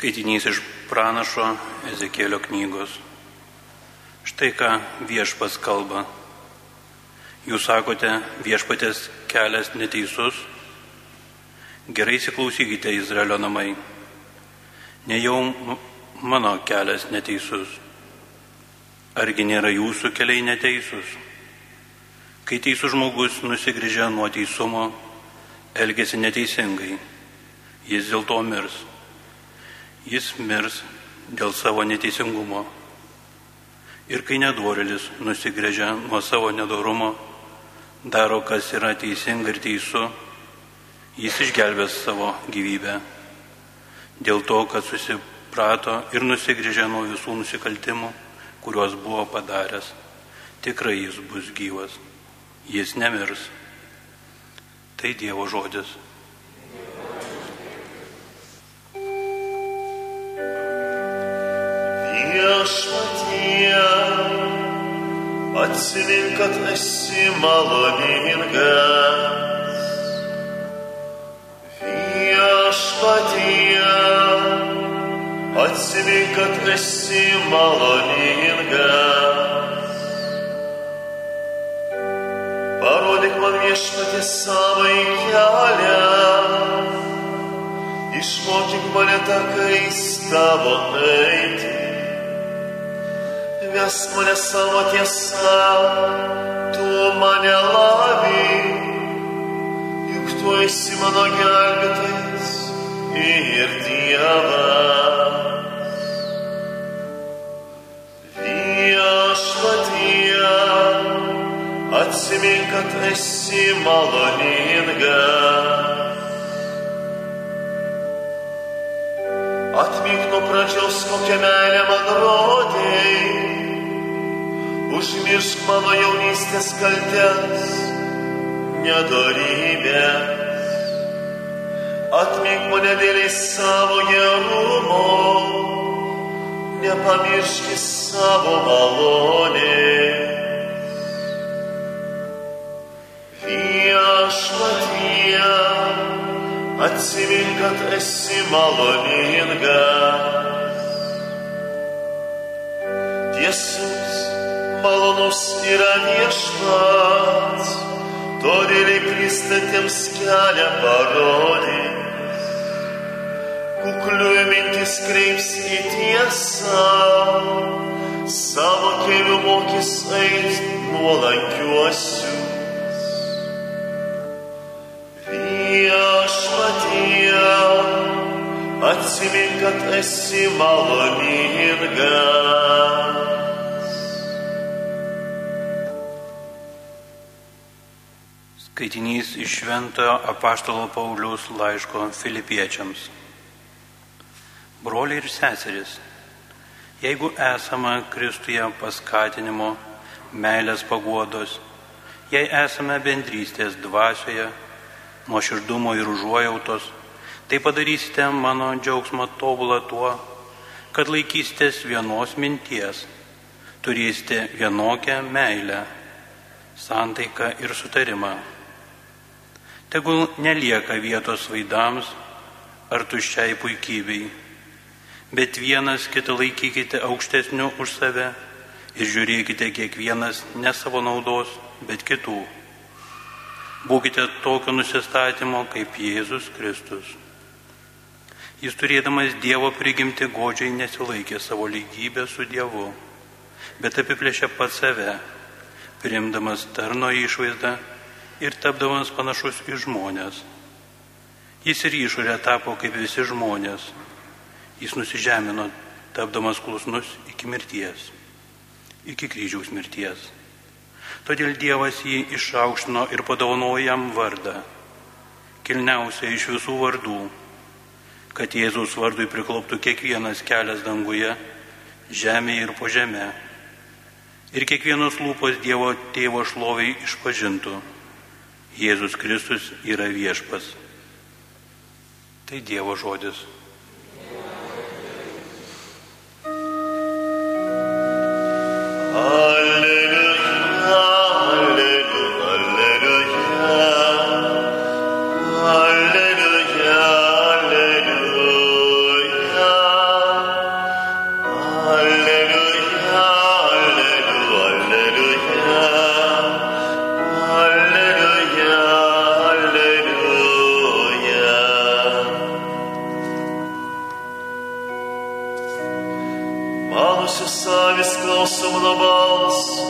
Skaitinys iš pranašo Ezekėlio knygos. Štai ką viešpas kalba. Jūs sakote, viešpatės kelias neteisus. Gerai įsiklausykite, Izraelio namai. Ne jau mano kelias neteisus. Argi nėra jūsų keliai neteisūs? Kai teisų žmogus nusigrėžia nuo teisumo, elgesi neteisingai, jis dėl to mirs. Jis mirs dėl savo neteisingumo. Ir kai nedorėlis nusigrėžia nuo savo nedorumo, daro, kas yra teisinga ir teisu, jis išgelbės savo gyvybę. Dėl to, kad susiprato ir nusigrėžė nuo visų nusikaltimų, kuriuos buvo padaręs, tikrai jis bus gyvas, jis nemirs. Tai Dievo žodis. Viešpatie, atsimink, kad esi maloningas. Viešpatie, atsimink, kad esi maloningas. Parodyk man viešpatį savo kelią, išmokyk mane takais tavo eiti. Vesk mane savo tiesą, tu mane lavi, juk tu esi mano gelbėtojas ir Dievas. Viešpatie, atsimink, kad esi maloningas. Užmiršk mano jaunystės kaltės, nedorybės. Atmink mane dėliai savo gerumo, nepamirški savo malonės. Viešpatie, atsimink, kad esi maloningas. Tiesus, malonus yra viešpats, todėliai klystantiems kelią parodys. Kuklių mintis kreips į tiesą, savo kelių mokys eis nuolankiuosius. Viešpatie, atsimink, kad esi maloningas. Skaitinys iš Šventojo apaštalo Paulius laiško filipiečiams. Broliai ir seserys, jeigu esame Kristuje paskatinimo, meilės paguodos, jei esame bendrystės dvasioje, nuoširdumo ir užuojautos, tai padarysite mano džiaugsmą tobulą tuo, kad laikysitės vienos minties, turėsite vienokią meilę, santaiką ir sutarimą. Tegul nelieka vietos vaidams ar tuščiai puikybei, bet vienas kitą laikykite aukštesniu už save ir žiūrėkite kiekvienas ne savo naudos, bet kitų. Būkite tokio nusistatymo kaip Jėzus Kristus. Jis turėdamas Dievo prigimti godžiai nesilaikė savo lygybę su Dievu, bet apiplėšė pat save, priimdamas tarno išvaizdą ir tapdamas panašus į žmonės. Jis ir išorė tapo kaip visi žmonės. Jis nusižemino, tapdamas klusnus iki mirties, iki kryžiaus mirties. Todėl Dievas jį išaukštino ir padovanojo jam vardą, kilniausią iš visų vardų, kad Jėzaus vardui prikloptų kiekvienas kelias danguje, žemėje ir po žemė. Ir kiekvienos lūpos Dievo tėvo šloviai išpažintų, Jėzus Kristus yra viešpas. Tai Dievo žodis. Alleluja, mano balsų,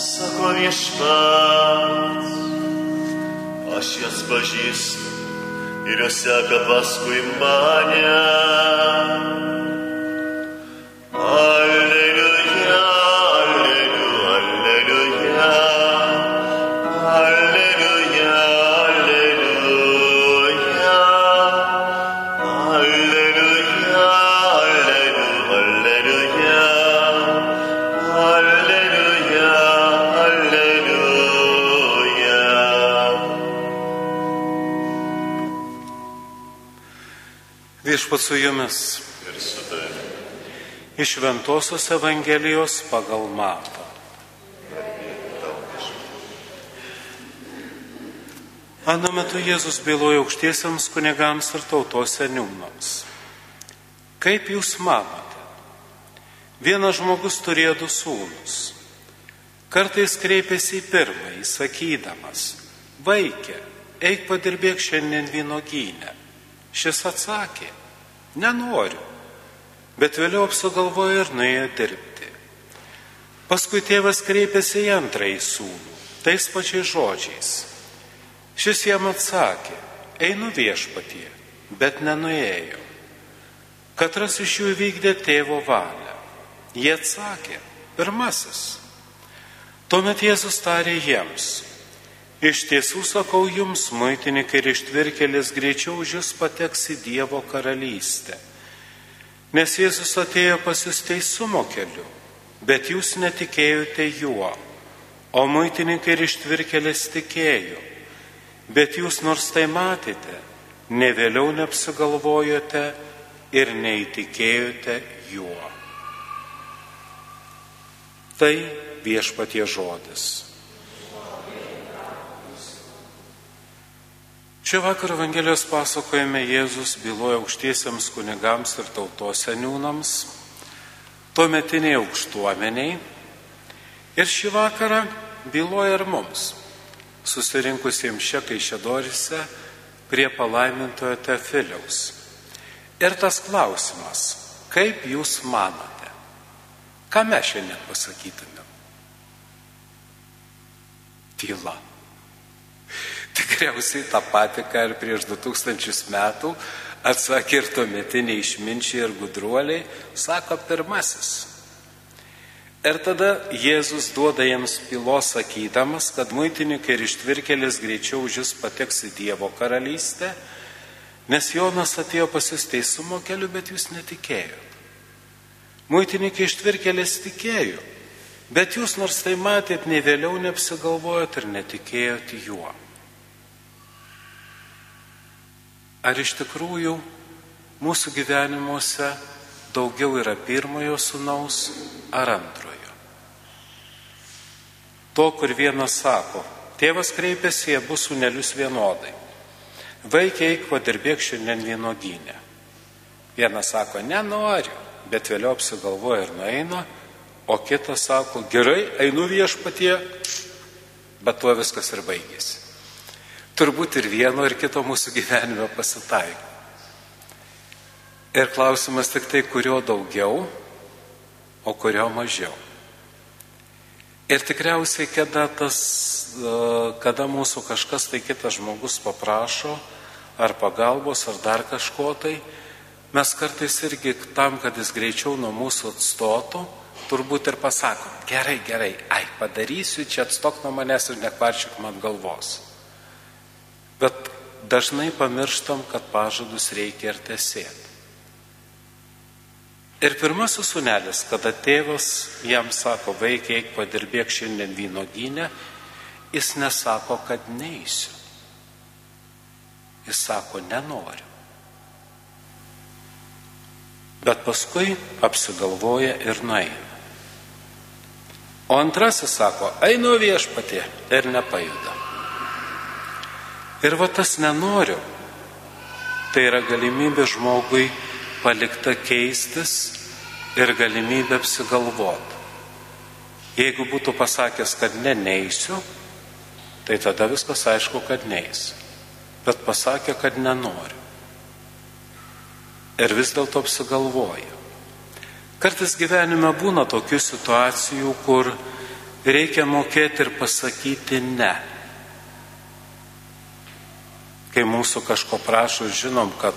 sako viešpats. Aš jas pažįstu ir jos seka paskui mane. Viešpat su jumis Ir su tavimi. iš Ventosios Evangelijos pagal Matą. Anu metu Jėzus bylojo aukštiesiams kunigams ir tautos seniūnams. Kaip jūs manote? Vienas žmogus turėjo du sūnus. Kartais kreipėsi į pirmąjį, sakydamas, vaikė, eik padirbėk šiandien vynogyne. Šis atsakė, nenoriu, bet vėliau apsigalvojo ir nuėjo dirbti. Paskui tėvas kreipėsi į antrąjį sūnų, tais pačiais žodžiais. Šis jam atsakė, einu viešpatie, bet nenuėjo. Katras iš jų vykdė tėvo valią. Jie atsakė, pirmasis. Tuomet Jėzus tarė jiems, iš tiesų sakau jums, muitininkai ir ištvirkelis greičiau už jūs pateks į Dievo karalystę. Nes Jėzus atėjo pas jūs teisumo keliu, bet jūs netikėjote juo, o muitininkai ir ištvirkelis tikėjo. Bet jūs nors tai matėte, ne vėliau neapsigalvojote ir neįtikėjote juo. Tai viešpatie žodis. Šio vakaro Evangelijos pasakojime Jėzus byloja aukštiesiems kunigams ir tautos seniūnams, tuometiniai aukštuomeniai ir šį vakarą byloja ir mums, susirinkusiems čia Kaišėdorise prie palaimintojo Tefiliaus. Ir tas klausimas, kaip jūs manote, ką mes šiandien pasakytumėm? Tyla. Tikriausiai tą patį, ką ir prieš 2000 metų atsakė ir tuometiniai išminčiai ir gudruoliai, sako pirmasis. Ir tada Jėzus duoda jiems pilos sakydamas, kad muitininkai ir ištvirkelis greičiau už jūs pateks į Dievo karalystę, nes Jonas atėjo pas jūs teisumo keliu, bet jūs netikėjot. Muitininkai ištvirkelis tikėjo, bet jūs nors tai matėt, nei vėliau neapsigalvojot ir netikėjot juo. Ar iš tikrųjų mūsų gyvenimuose daugiau yra pirmojo sunaus ar antrojo? To, kur vienas sako, tėvas kreipėsi į abu sunelius vienodai. Vaikiai, eik padirbėk šiandien vienogynę. Vienas sako, nenoriu, bet vėliau apsigalvoja ir nueina, o kitas sako, gerai, einu viešpatie, bet tuo viskas ir baigėsi. Turbūt ir vieno, ir kito mūsų gyvenime pasitaiko. Ir klausimas tik tai, kurio daugiau, o kurio mažiau. Ir tikriausiai, kada, tas, kada mūsų kažkas tai kitas žmogus paprašo, ar pagalbos, ar dar kažko tai, mes kartais irgi tam, kad jis greičiau nuo mūsų atstotų, turbūt ir pasakom, gerai, gerai, ai, padarysiu, čia atstok nuo manęs ir nekvarčiuk man galvos. Bet dažnai pamirštam, kad pažadus reikia ir tesėti. Ir pirmasis sunelis, kada tėvas jam sako, vaikiai, eik padirbėk šiandien vynoginę, jis nesako, kad neįsiu. Jis sako, nenoriu. Bet paskui apsigalvoja ir nueina. O antrasis sako, einu viešpatė ir nepajuda. Ir va tas nenoriu. Tai yra galimybė žmogui palikta keistis ir galimybė apsigalvoti. Jeigu būtų pasakęs, kad ne, neįsiu, tai tada viskas aišku, kad neįs. Bet pasakė, kad nenoriu. Ir vis dėlto apsigalvoja. Kartais gyvenime būna tokių situacijų, kur reikia mokėti ir pasakyti ne. Kai mūsų kažko prašo, žinom, kad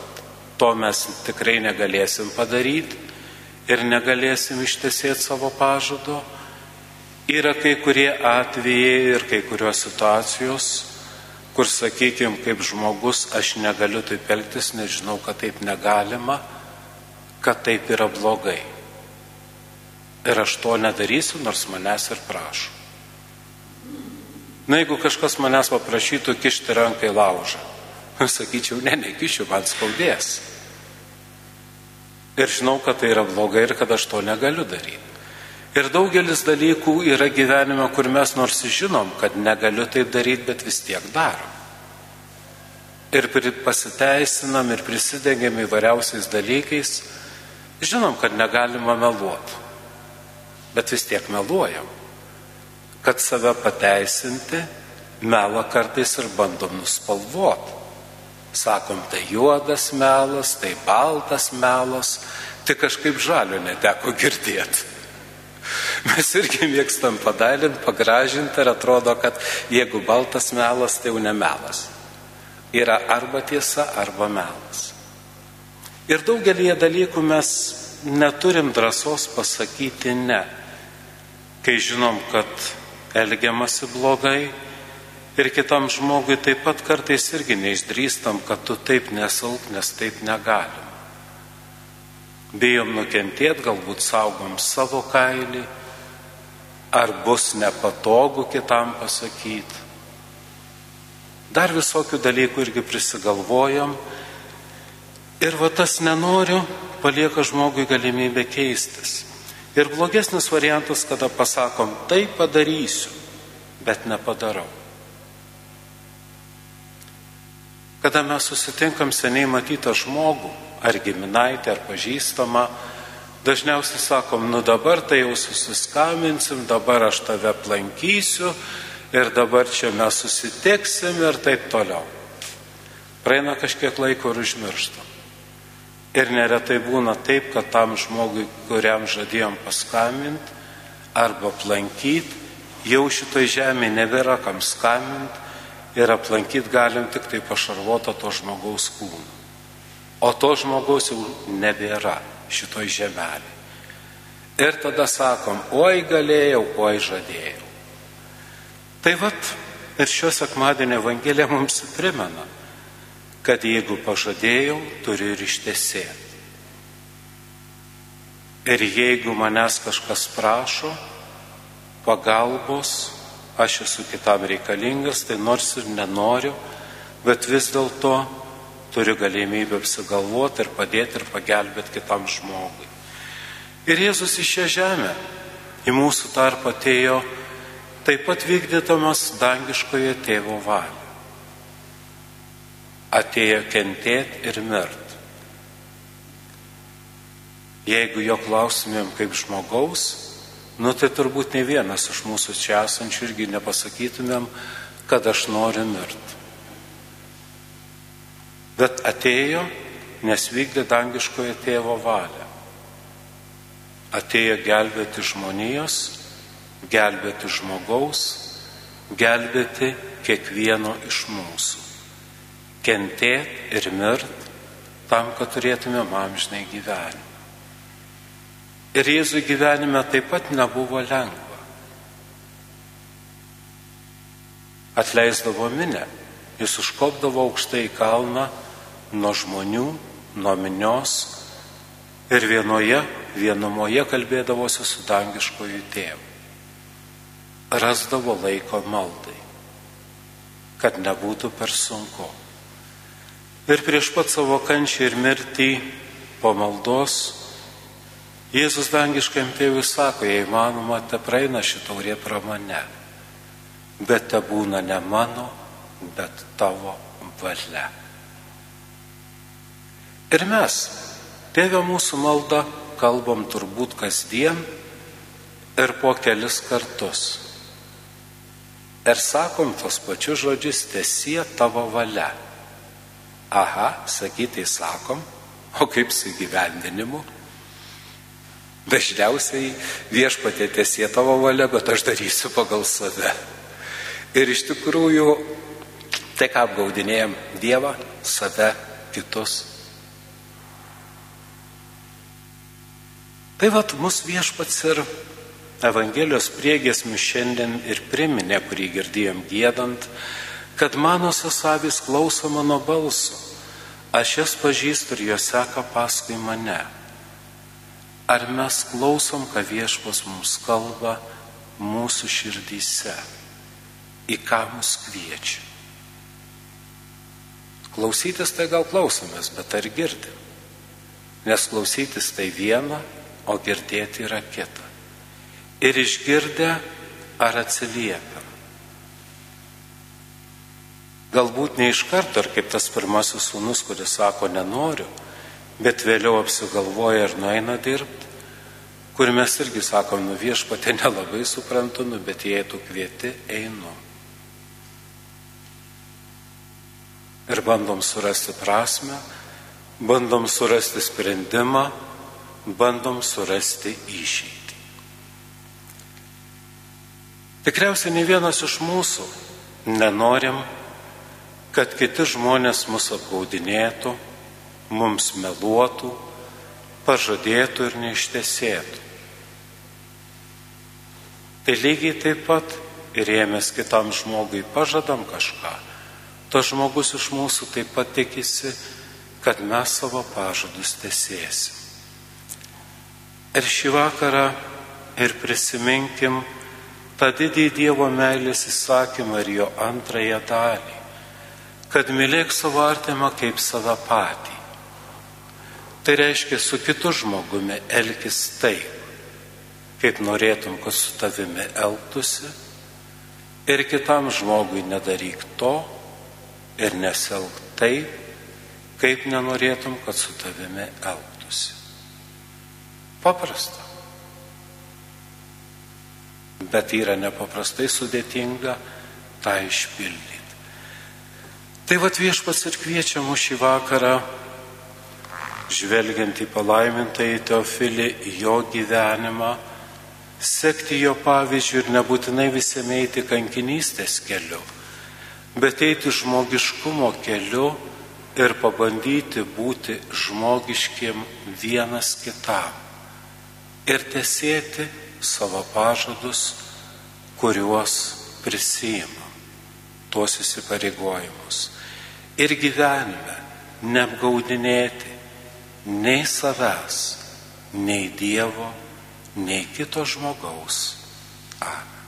to mes tikrai negalėsim padaryti ir negalėsim ištesėti savo pažado. Yra kai kurie atvejai ir kai kurios situacijos, kur, sakykime, kaip žmogus, aš negaliu taip elgtis, nežinau, kad taip negalima, kad taip yra blogai. Ir aš to nedarysiu, nors manęs ir prašo. Na, jeigu kažkas manęs paprašytų kišti ranką į laužą, sakyčiau, ne, nekišiu, man skaudės. Ir žinau, kad tai yra blogai ir kad aš to negaliu daryti. Ir daugelis dalykų yra gyvenime, kur mes nors žinom, kad negaliu taip daryti, bet vis tiek darom. Ir pasiteisinam ir prisidengiam įvairiausiais dalykais, žinom, kad negalima meluoti, bet vis tiek meluojam. Kad save pateisinti, melą kartais ir bandom nuspalvoti. Sakom, tai juodas melas, tai baltas melas, tik kažkaip žalio neteko girdėti. Mes irgi mėgstam padalinti, pagražinti ir atrodo, kad jeigu baltas melas, tai jau ne melas. Yra arba tiesa, arba melas. Ir daugelį dalykų mes neturim drąsos pasakyti ne, kai žinom, kad elgiamasi blogai ir kitam žmogui taip pat kartais irgi neišdrįstam, kad tu taip nesauk, nes taip negalim. Bijom nukentėti, galbūt saugom savo kailį, ar bus nepatogu kitam pasakyti. Dar visokių dalykų irgi prisigalvojam. Ir va tas nenoriu, palieka žmogui galimybę keistis. Ir blogesnis variantas, kada pasakom, tai padarysiu, bet nepadarau. Kada mes susitinkam seniai matytą žmogų, ar giminaitę, ar pažįstamą, dažniausiai sakom, nu dabar tai jau susiskambinsim, dabar aš tave aplankysiu ir dabar čia mes susitiksim ir taip toliau. Praeina kažkiek laiko ir užmirštam. Ir neretai būna taip, kad tam žmogui, kuriam žadėjom paskambinti arba aplankyti, jau šitoj žemėje nebėra kam skambinti ir aplankyti galim tik tai pašarvotą to žmogaus kūną. O to žmogaus jau nebėra šitoj žemelė. Ir tada sakom, oi galėjau, oi žadėjau. Tai vad ir šios sekmadienio Evangelija mums primena, kad jeigu pažadėjau, turiu ir ištesėti. Ir jeigu manęs kažkas prašo pagalbos, aš esu kitam reikalingas, tai nors ir nenoriu, bet vis dėlto turiu galimybę apsigalvoti ir padėti ir pagelbėti kitam žmogui. Ir Jėzus į šią žemę, į mūsų tarpą atėjo taip pat vykdydamas dangiškoje tėvo valią. Atėjo kentėti ir mirt. Jeigu jo klausimėm kaip žmogaus, Nu tai turbūt ne vienas iš mūsų čia esančių irgi nepasakytumėm, kad aš noriu mirti. Bet atėjo, nes vykdė dangiškoje tėvo valią. Atėjo gelbėti žmonijos, gelbėti žmogaus, gelbėti kiekvieno iš mūsų. Kentėti ir mirt tam, kad turėtume amžinai gyvenimą. Ir Jėzui gyvenime taip pat nebuvo lengva. Atleisdavo minę, jis užkopdavo aukštai į kalną nuo žmonių, nuo minios ir vienoje, vienumoje kalbėdavosi su dangiškoju tėvu. Rasdavo laiko maldai, kad nebūtų per sunku. Ir prieš pat savo kančią ir mirtį po maldos Jėzus dangiškam tėvui sako, jei manoma, te praeina šitaurė pro mane, bet te būna ne mano, bet tavo valia. Ir mes, tėvė mūsų malda, kalbam turbūt kasdien ir po kelis kartus. Ir sakom tos pačius žodžius, tiesie tavo valia. Aha, sakytai sakom, o kaip su gyvendinimu? Dažniausiai viešpatė tiesie tavo valia, bet aš darysiu pagal save. Ir iš tikrųjų, tai ką apgaudinėjom Dievą, save, kitus. Tai vad mus viešpats ir Evangelijos priegesmių šiandien ir priminė, kurį girdėjom gėdant, kad mano sasavis klauso mano balso, aš jas pažįstu ir jos seka paskui mane. Ar mes klausom, ką viešpas mums kalba mūsų širdyse, į ką mus kviečia? Klausytis tai gal klausomės, bet ar girdim? Nes klausytis tai viena, o girdėti yra kita. Ir išgirdę, ar atsiliepiam. Galbūt ne iš karto, ar kaip tas pirmasis sūnus, kuris sako nenoriu, bet vėliau apsigalvoja ir nueina dirbti, kur mes irgi sakom, nu viešpatė nelabai suprantu, nu bet jei tu kvieti, einu. Ir bandom surasti prasme, bandom surasti sprendimą, bandom surasti išeitį. Tikriausiai ne vienas iš mūsų nenorim, kad kiti žmonės mus apgaudinėtų, mums meluotų, pažadėtų ir neištesėtų. Tai lygiai taip pat ir ėmės kitam žmogui pažadam kažką, tas žmogus iš mūsų taip pat tikisi, kad mes savo pažadus tesėsim. Ir šį vakarą ir prisiminkim tą didį Dievo meilės įsakymą ir jo antrąją dalį, kad mylėk savo artimą kaip save patį. Tai reiškia, su kitu žmogumi elgis taip, kaip norėtum, kad su tavimi elgtųsi, ir kitam žmogui nedaryk to ir neselg taip, kaip nenorėtum, kad su tavimi elgtųsi. Paprasta. Bet yra nepaprastai sudėtinga tą išpildyti. Tai vad viešpas ir kviečia mus šį vakarą žvelgiant į palaimintąjį Teofilį, jo gyvenimą, sekti jo pavyzdžių ir nebūtinai visame eiti kankinystės keliu, bet eiti žmogiškumo keliu ir pabandyti būti žmogiškiem vienas kitam ir tesėti savo pažadus, kuriuos prisijimam, tuos įsipareigojimus. Ir gyvenime neapgaudinėti, nei savęs, nei Dievo, nei kito žmogaus. Amen.